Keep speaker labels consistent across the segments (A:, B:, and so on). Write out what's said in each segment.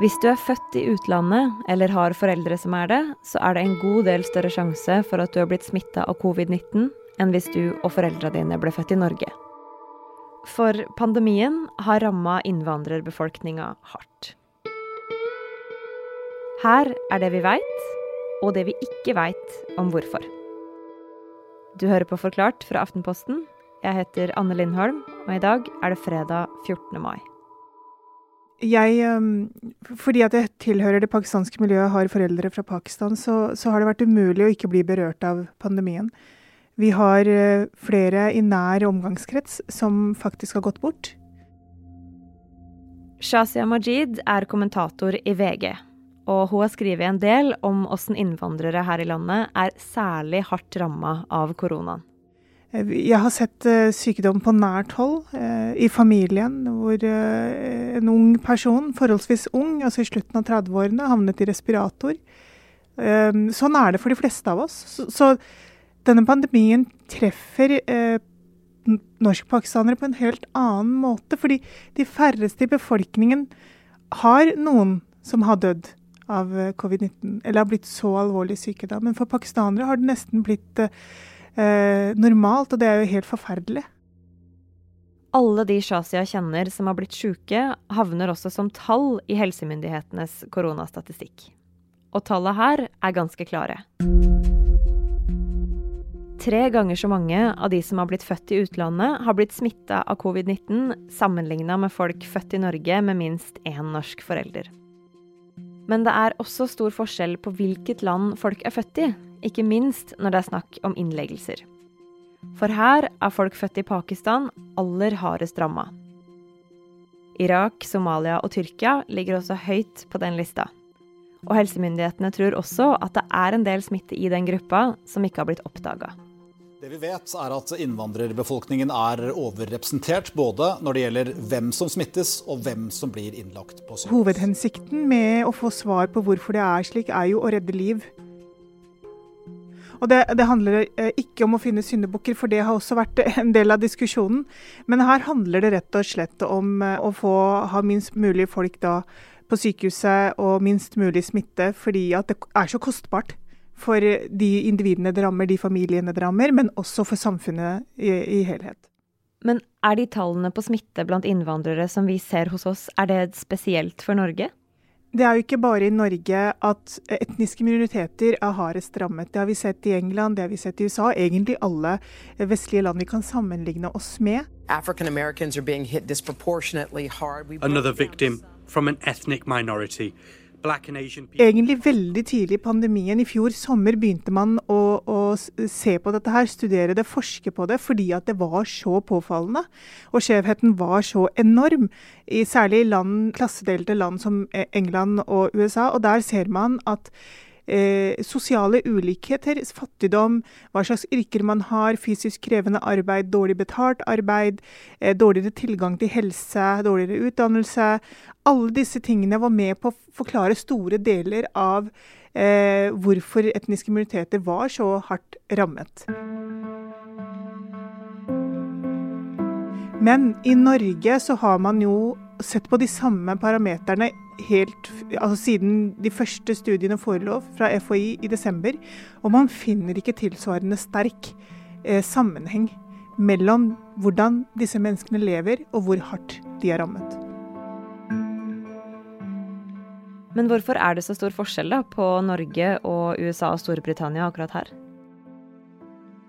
A: Hvis du er født i utlandet eller har foreldre som er det, så er det en god del større sjanse for at du har blitt smitta av covid-19 enn hvis du og foreldra dine ble født i Norge. For pandemien har ramma innvandrerbefolkninga hardt. Her er det vi veit, og det vi ikke veit om hvorfor. Du hører på Forklart fra Aftenposten. Jeg heter Anne Lindholm, og i dag er det fredag 14. mai.
B: Jeg, fordi at jeg tilhører det pakistanske miljøet, har foreldre fra Pakistan, så, så har det vært umulig å ikke bli berørt av pandemien. Vi har eh, flere i nær omgangskrets som faktisk har gått bort.
A: Shazia Majid er kommentator i VG, og hun har skrevet en del om hvordan innvandrere her i landet er særlig hardt ramma av koronaen.
B: Eh, jeg har sett uh, sykdom på nært hold, uh, i familien, hvor en ung person, forholdsvis ung, altså i slutten av 30-årene, havnet i respirator. sånn er det for de fleste av oss. Så denne pandemien treffer norskpakistanere på en helt annen måte, fordi de færreste i befolkningen har noen som har dødd av covid-19, eller har blitt så alvorlig syke da. Men for pakistanere har det nesten blitt eh, normalt, og det er jo helt forferdelig.
A: Alle de Shazia kjenner som har blitt syke, havner også som tall i helsemyndighetenes koronastatistikk. Og tallet her er ganske klare. Tre ganger så mange av de som har blitt født i utlandet, har blitt smitta av covid-19 sammenligna med folk født i Norge med minst én norsk forelder. Men det er også stor forskjell på hvilket land folk er født i, ikke minst når det er snakk om innleggelser. For her er folk født i Pakistan aller hardest ramma. Irak, Somalia og Tyrkia ligger også høyt på den lista. Og helsemyndighetene tror også at det er en del smitte i den gruppa som ikke har blitt oppdaga.
C: Det vi vet er at Innvandrerbefolkningen er overrepresentert både når det gjelder hvem som smittes og hvem som blir innlagt på sykehus.
B: Hovedhensikten med å få svar på hvorfor det er slik, er jo å redde liv. Og det, det, handler eh, ikke om å finne syndebukker, for det har også vært en del av diskusjonen. Men her handler det rett og slett om eh, å få ha minst mulig folk da på sykehuset og minst mulig smitte, fordi at det er så kostbart for de individene det rammer, de familiene det rammer, men også for samfunnet i, i helhet.
A: Men er de tallene på smitte blant innvandrere som vi ser hos oss, er det spesielt for Norge?
B: Det er jo ikke bare i Norge at etniske minoriteter er hardest rammet. Det har vi sett i England, det har vi sett i USA, egentlig alle vestlige land vi kan sammenligne oss med.
D: Another victim from an ethnic minority.
B: Egentlig veldig tidlig i pandemien i fjor sommer begynte man å, å, se på dette her, studere det, forske på det, fordi at det var så påfallende. Og skjevheten var så enorm, i særlig land, klassedelte land som England og USA. Og der ser man at eh, sosiale ulikheter, fattigdom, hva slags yrker man har, fysisk krevende arbeid, dårlig betalt arbeid, eh, dårligere tilgang til helse, dårligere utdannelse. Alle disse tingene var med på å forklare store deler av eh, hvorfor etniske minoriteter var så hardt rammet. Men i Norge så har man jo sett på de samme parameterne helt, altså siden de første studiene forelå fra FHI i desember, og man finner ikke tilsvarende sterk eh, sammenheng mellom hvordan disse menneskene lever, og hvor hardt de er rammet.
A: Men hvorfor er det så stor forskjell da, på Norge og USA og Storbritannia akkurat her?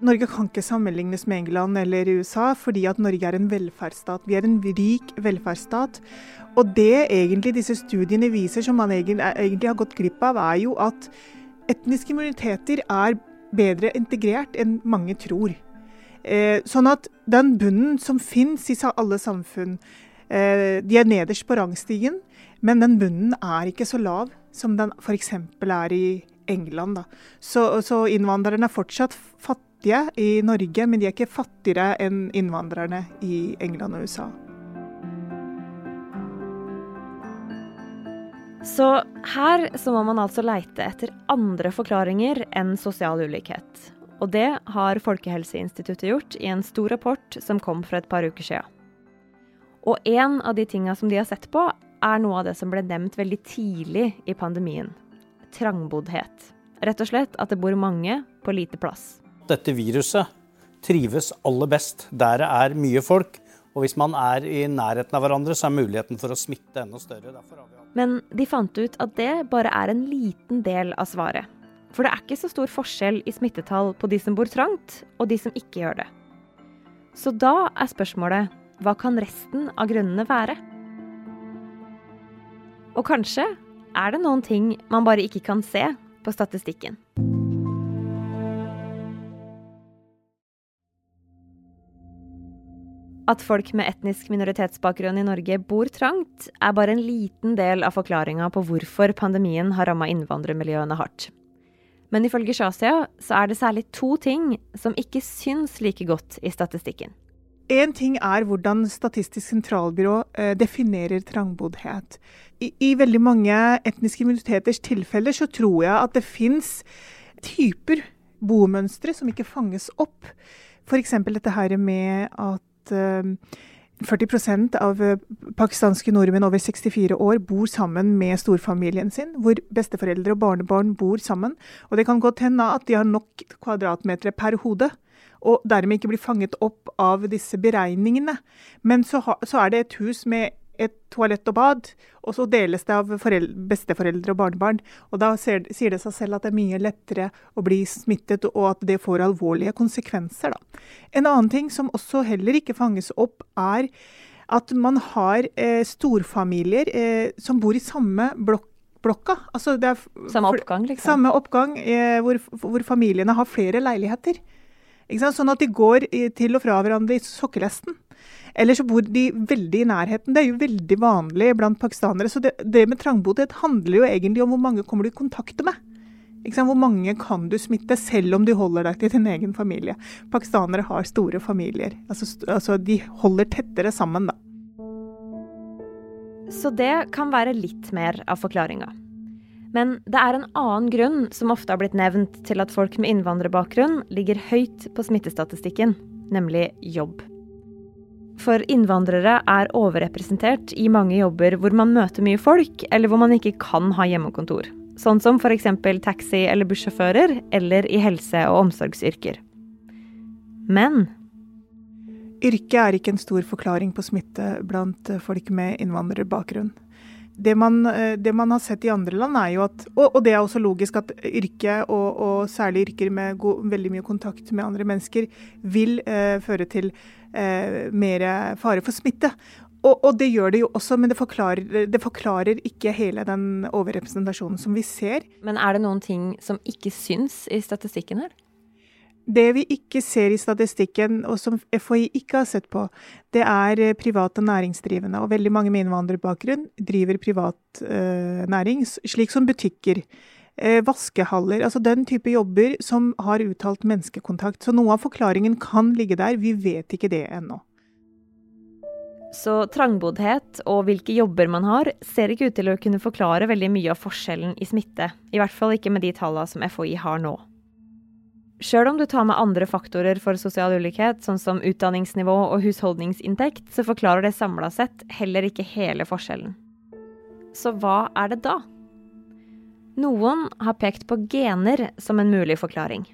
B: Norge kan ikke sammenlignes med England eller USA, fordi at Norge er en velferdsstat. Vi er en rik velferdsstat. Og det egentlig disse studiene viser, som man egentlig har gått glipp av, er jo at etniske minoriteter er bedre integrert enn mange tror. Eh, sånn at den bunnen som finnes i alle samfunn, eh, de er nederst på rangstigen, men den bunnen er ikke så lav som den f.eks. er i England. Da. Så, så innvandrerne er fortsatt fattige fattige i Norge, men de er ikke fattigere enn innvandrerne i England og USA.
A: Så her så må man altså leite etter andre forklaringer enn sosial ulikhet. Og det har Folkehelseinstituttet gjort i en stor rapport som kom for et par uker siden. Og en av de tinga som de har sett på, er noe av det som ble nevnt veldig tidlig i pandemien. Trangboddhet. Rett og slett at det bor mange på lite plass.
E: Dette viruset trives aller best der det er mye folk. Og hvis man er i nærheten av hverandre, så er muligheten for å smitte enda større.
A: Men de fant ut at det bare er en liten del av svaret. For det er ikke så stor forskjell i smittetall på de som bor trangt, og de som ikke gjør det. Så da er spørsmålet hva kan resten av grunnene være? Og kanskje er det noen ting man bare ikke kan se på statistikken. At folk med etnisk minoritetsbakgrunn i Norge bor trangt, er bare en liten del av forklaringa på hvorfor pandemien har ramma innvandrermiljøene hardt. Men ifølge Shazia så er det særlig to ting som ikke syns like godt i statistikken.
B: Én ting er hvordan Statistisk sentralbyrå eh, definerer trangboddhet. I, I, veldig mange etniske minoriteters tilfeller så tror jeg at det fins typer bomønstre som ikke fanges opp. F.eks. dette her med at 40 eh, av eh, pakistanske nordmenn over 64 år bor sammen med storfamilien sin, hvor besteforeldre og barnebarn bor sammen. Og det kan godt hende at de har nok kvadratmeter per hode, og dermed ikke blir fanget opp av disse beregningene. Men så, ha, så er det et hus med et toalett og bad, og så deles det av besteforeldre og barnebarn. Og da ser, sier det seg selv at det er mye lettere å bli smittet, og at det får alvorlige konsekvenser. Da. En annen ting som også heller ikke fanges opp, er at man har eh, storfamilier eh, som bor i samme blokk blokka. Altså
A: samme oppgang, liksom?
B: Samme oppgang, eh, hvor, hvor, familiene har flere leiligheter. Sånn at de går til og fra hverandre i sokkelesten. Eller så bor de veldig i nærheten. Det er jo veldig vanlig blant pakistanere. Så det, det med trangboddhet handler jo egentlig om hvor mange kommer du i kontakt med. Hvor mange kan du smitte, selv om du holder deg til din egen familie. Pakistanere har store familier. Altså, altså de holder tettere sammen, da.
A: Så det kan være litt mer av forklaringa. Men det er en annen grunn som ofte har blitt nevnt til at folk med innvandrerbakgrunn ligger høyt på smittestatistikken, nemlig jobb. For innvandrere er overrepresentert i mange jobber hvor man møter mye folk, eller hvor man ikke kan ha hjemmekontor. Sånn som f.eks. taxi- eller bussjåfører, eller i helse- og omsorgsyrker. Men
B: Yrket er ikke en stor forklaring på smitte blant folk med innvandrerbakgrunn det man, eh, det man, har sett i andre land, er jo at Og, og det er også logisk at yrket, og, og særlig yrker med go, veldig mye kontakt med andre mennesker, vil eh, føre til eh, mer fare for smitte. Og, og, det gjør det jo også, men det forklarer, det forklarer, ikke hele den overrepresentasjonen som vi ser.
A: Men er det noen ting som ikke syns i statistikken her?
B: Det vi ikke ser i statistikken, og som FHI ikke har sett på, det er eh, private næringsdrivende. Og veldig mange med innvandrerbakgrunn driver privat eh, næring, slik som butikker. Eh, vaskehaller, altså den type jobber som har uttalt menneskekontakt. Så noe av forklaringen kan ligge der, vi vet ikke det ennå.
A: Så trangboddhet og hvilke jobber man har, ser ikke ut til å kunne forklare veldig mye av forskjellen i smitte. I hvert fall ikke med de tallene som FHI har nå. Sjøl om du tar med andre faktorer for sosial ulikhet, sånn som utdanningsnivå og husholdningsinntekt, så forklarer det samla sett heller ikke hele forskjellen. Så hva er det da? Noen har pekt på gener som en mulig forklaring.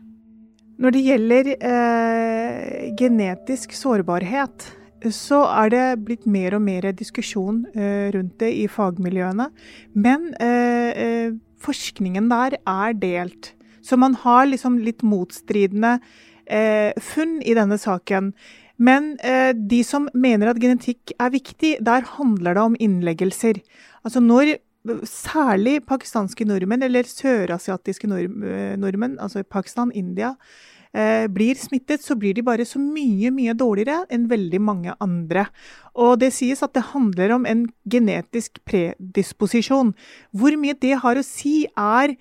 B: Når det gjelder eh, genetisk sårbarhet, så er det blitt mer og mer diskusjon eh, rundt det i fagmiljøene. Men eh, eh forskningen der er delt. Så man har liksom litt motstridende eh, funn i denne saken. Men eh, de som mener at genetikk er viktig, der handler det om innleggelser. Altså når særlig pakistanske nordmenn, eller sørasiatiske eh, nordmenn, altså Pakistan, India, eh, blir smittet, så blir de bare så mye, mye dårligere enn veldig mange andre. Og det sies at det handler om en genetisk predisposisjon. Hvor mye det har å si, er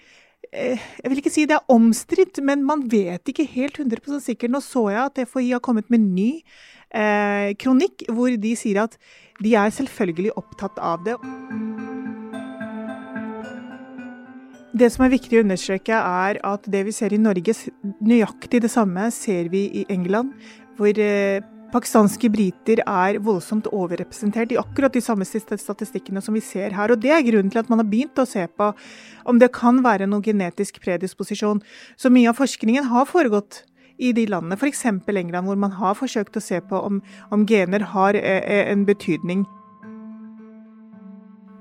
B: jeg vil ikke si det er omstridt, men man vet ikke helt 100% sikkert. Nå så jeg at FHI har kommet med ny eh, kronikk hvor de sier at de er selvfølgelig opptatt av det. Det som er viktig å understreke, er at det vi ser i Norge, nøyaktig det samme ser vi i England. Hvor eh, pakistanske briter er voldsomt overrepresentert i akkurat de samme statistikkene som vi ser her. Og Det er grunnen til at man har begynt å se på om det kan være noen genetisk predisposisjon. Så mye av forskningen har foregått i de landene, f.eks. England, hvor man har forsøkt å se på om, om gener har eh, eh, en betydning.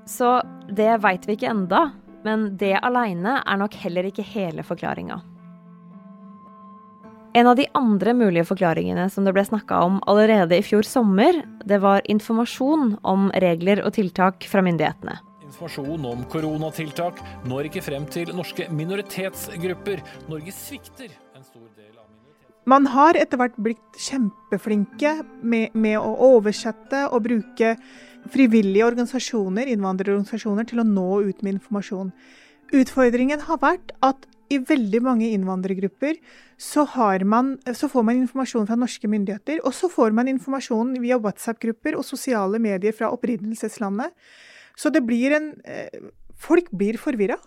A: Så det veit vi ikke enda, men det aleine er nok heller ikke hele forklaringa. En av de andre mulige forklaringene som det ble snakka om allerede i fjor sommer, det var informasjon om regler og tiltak fra myndighetene.
F: Informasjon om koronatiltak når ikke frem til norske minoritetsgrupper. Norge svikter en stor del av minoritetsgrupper.
B: Man har etter hvert blitt kjempeflinke med, med å oversette og bruke frivillige organisasjoner, innvandrerorganisasjoner, til å nå ut med informasjon. Utfordringen har vært at i veldig mange innvandrergrupper så, man, så, får man informasjon fra norske myndigheter, og så får man informasjon via WhatsApp-grupper og sosiale medier fra opprinnelseslandet. Så det blir en eh, Folk blir forvirra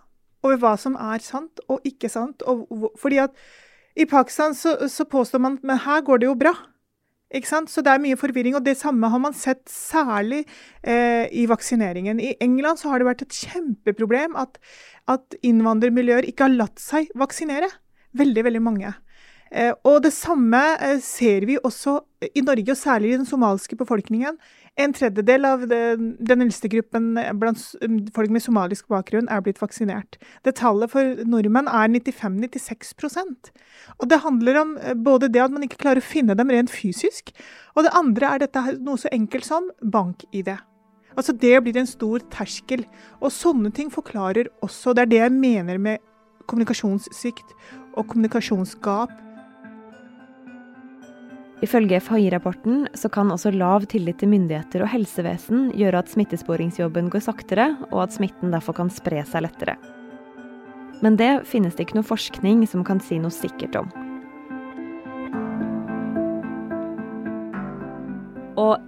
B: over hva som er sant og ikke sant. Og, fordi at i Pakistan så, så påstår man at her går det jo bra. Så det er mye forvirring, og det samme har man sett særlig eh, i vaksineringen. I England så har det vært et kjempeproblem at, at innvandrermiljøer ikke har latt seg vaksinere. Veldig, veldig mange. Eh, og det samme eh, ser vi også i Norge, og særlig i den somaliske befolkningen. En tredjedel av den eldste gruppen blant folk med somalisk bakgrunn er blitt vaksinert. Det tallet for nordmenn er 95-96% Og Det handler om eh, både det at man ikke klarer å finne dem rent fysisk, og det andre er dette noe så enkelt som bank-ID. Altså Det blir en stor terskel. Og sånne ting forklarer også Det er det jeg mener med kommunikasjonssvikt og kommunikasjonsgap
A: Ifølge FHI-rapporten så kan også lav tillit til myndigheter og helsevesen gjøre at smittesporingsjobben går saktere, og at smitten derfor kan spre seg lettere. Men det finnes det ikke noe forskning som kan si noe sikkert om. Og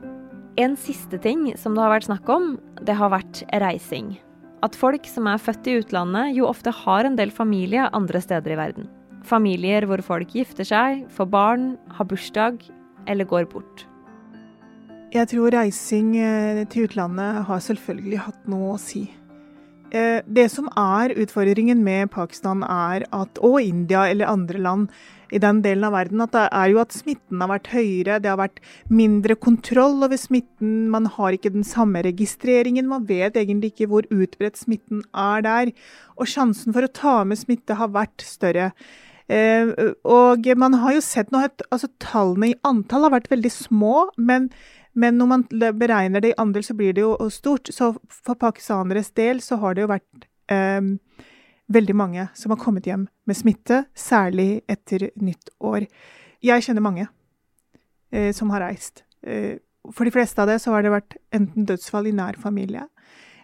A: en siste ting som det har vært snakk om, det har vært reising. At folk som er født i utlandet, jo ofte har en del familie andre steder i verden. Familier hvor folk gifter seg, får barn, har bursdag eller går bort.
B: Jeg tror reising eh, til utlandet har selvfølgelig hatt noe å si. Eh, det som er utfordringen med Pakistan er at, og India eller andre land i den delen av verden, at det er jo at smitten har vært høyere, det har vært mindre kontroll over smitten, man har ikke den samme registreringen, man vet egentlig ikke hvor utbredt smitten er der. Og sjansen for å ta med smitte har vært større. Eh, og man har jo sett noe, altså, tallene i antall har vært veldig små, men, men, når man beregner det i andel, så blir det jo stort. Så for pakistaneres del så har det jo vært eh, veldig mange som har kommet hjem med smitte, særlig etter nyttår. Jeg kjenner mange eh, som har reist. Eh, for de fleste av det så har det vært enten dødsfall i nær familie,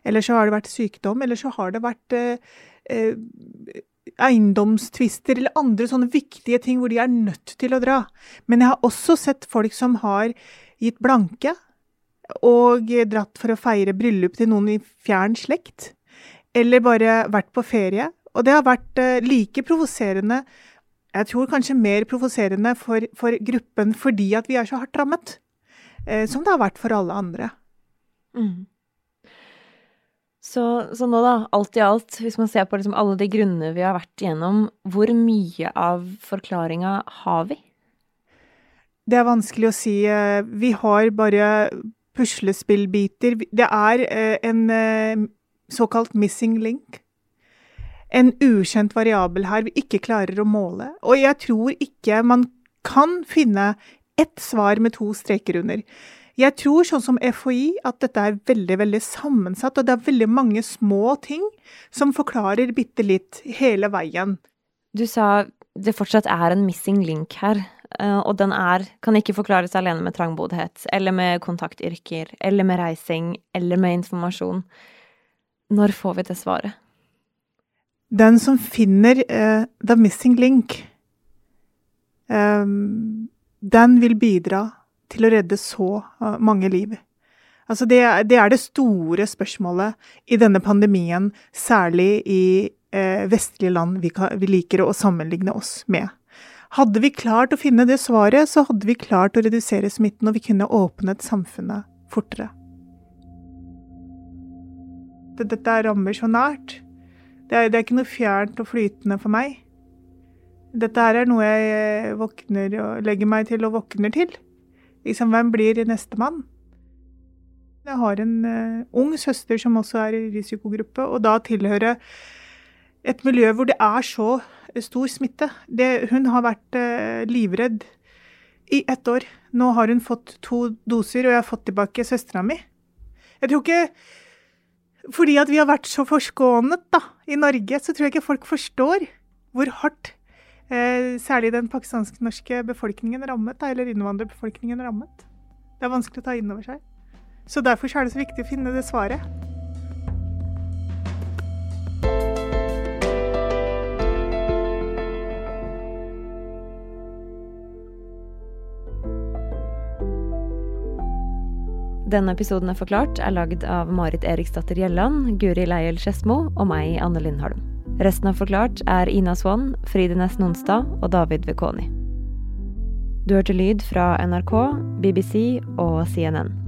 B: eller så har det vært sykdom, eller så har det vært eh, eh eiendomstvister eller andre sånne viktige ting hvor de er nødt til å dra. Men jeg har også sett folk som har gitt blanke og dratt for å feire bryllup til noen i fjern slekt. Eller bare vært på ferie. Og det har vært eh, like provoserende, jeg tror kanskje mer provoserende for, for, gruppen fordi at vi er så hardt rammet, eh, som det har vært for alle andre. Mm.
A: Så, så, nå, da, alt i alt, hvis man ser på liksom alle de grunnene vi har vært igjennom, hvor mye av forklaringa har vi?
B: Det er vanskelig å si. Eh, vi har bare puslespillbiter. Det er eh, en eh, såkalt missing link. En ukjent variabel her vi ikke klarer å måle. Og jeg tror ikke man kan finne ett svar med to streker under. Jeg tror, sånn som FHI, at dette er veldig veldig sammensatt, og det er veldig mange små ting som forklarer bitte litt hele veien.
A: Du sa det fortsatt er en missing link her, eh, og den er, kan ikke forklares alene med trangboddhet, eller med kontaktyrker, eller med reising, eller med informasjon. Når får vi det svaret?
B: Den som finner uh, the missing link, um, den vil bidra til å redde så uh, mange liv? Altså det, det, er det store spørsmålet i denne pandemien, særlig i eh, vestlige land vi, kan, vi, liker å sammenligne oss med. Hadde vi klart å finne det svaret, så hadde vi klart å redusere smitten, og vi kunne åpnet samfunnet fortere. Dette rammer så nært. Det er, det er ikke noe fjernt og flytende for meg. Dette her er noe jeg våkner og legger meg til og våkner til. Liksom, hvem blir nestemann? Jeg har en uh, ung søster som også er i risikogruppe, og da tilhøre et miljø hvor det er så stor smitte. Det, hun har vært uh, livredd i ett år. Nå har hun fått to doser, og jeg har fått tilbake søstera mi. Jeg tror ikke Fordi at vi har vært så forskånet da, i Norge, så tror jeg ikke folk forstår hvor hardt eh, særlig den pakistansk-norske befolkningen rammet, eller innvandrerbefolkningen rammet. Det er vanskelig å ta inn over seg. Så derfor er det så viktig å finne det svaret.
A: Denne episoden er forklart er lagd av Marit Eriksdatter Gjelland, Guri Leiel Skedsmo og meg, Anne Lindholm. Resten av Forklart er Ina Swann, Fride Næss Nonstad og David Vekoni. Du hørte lyd fra NRK, BBC og CNN.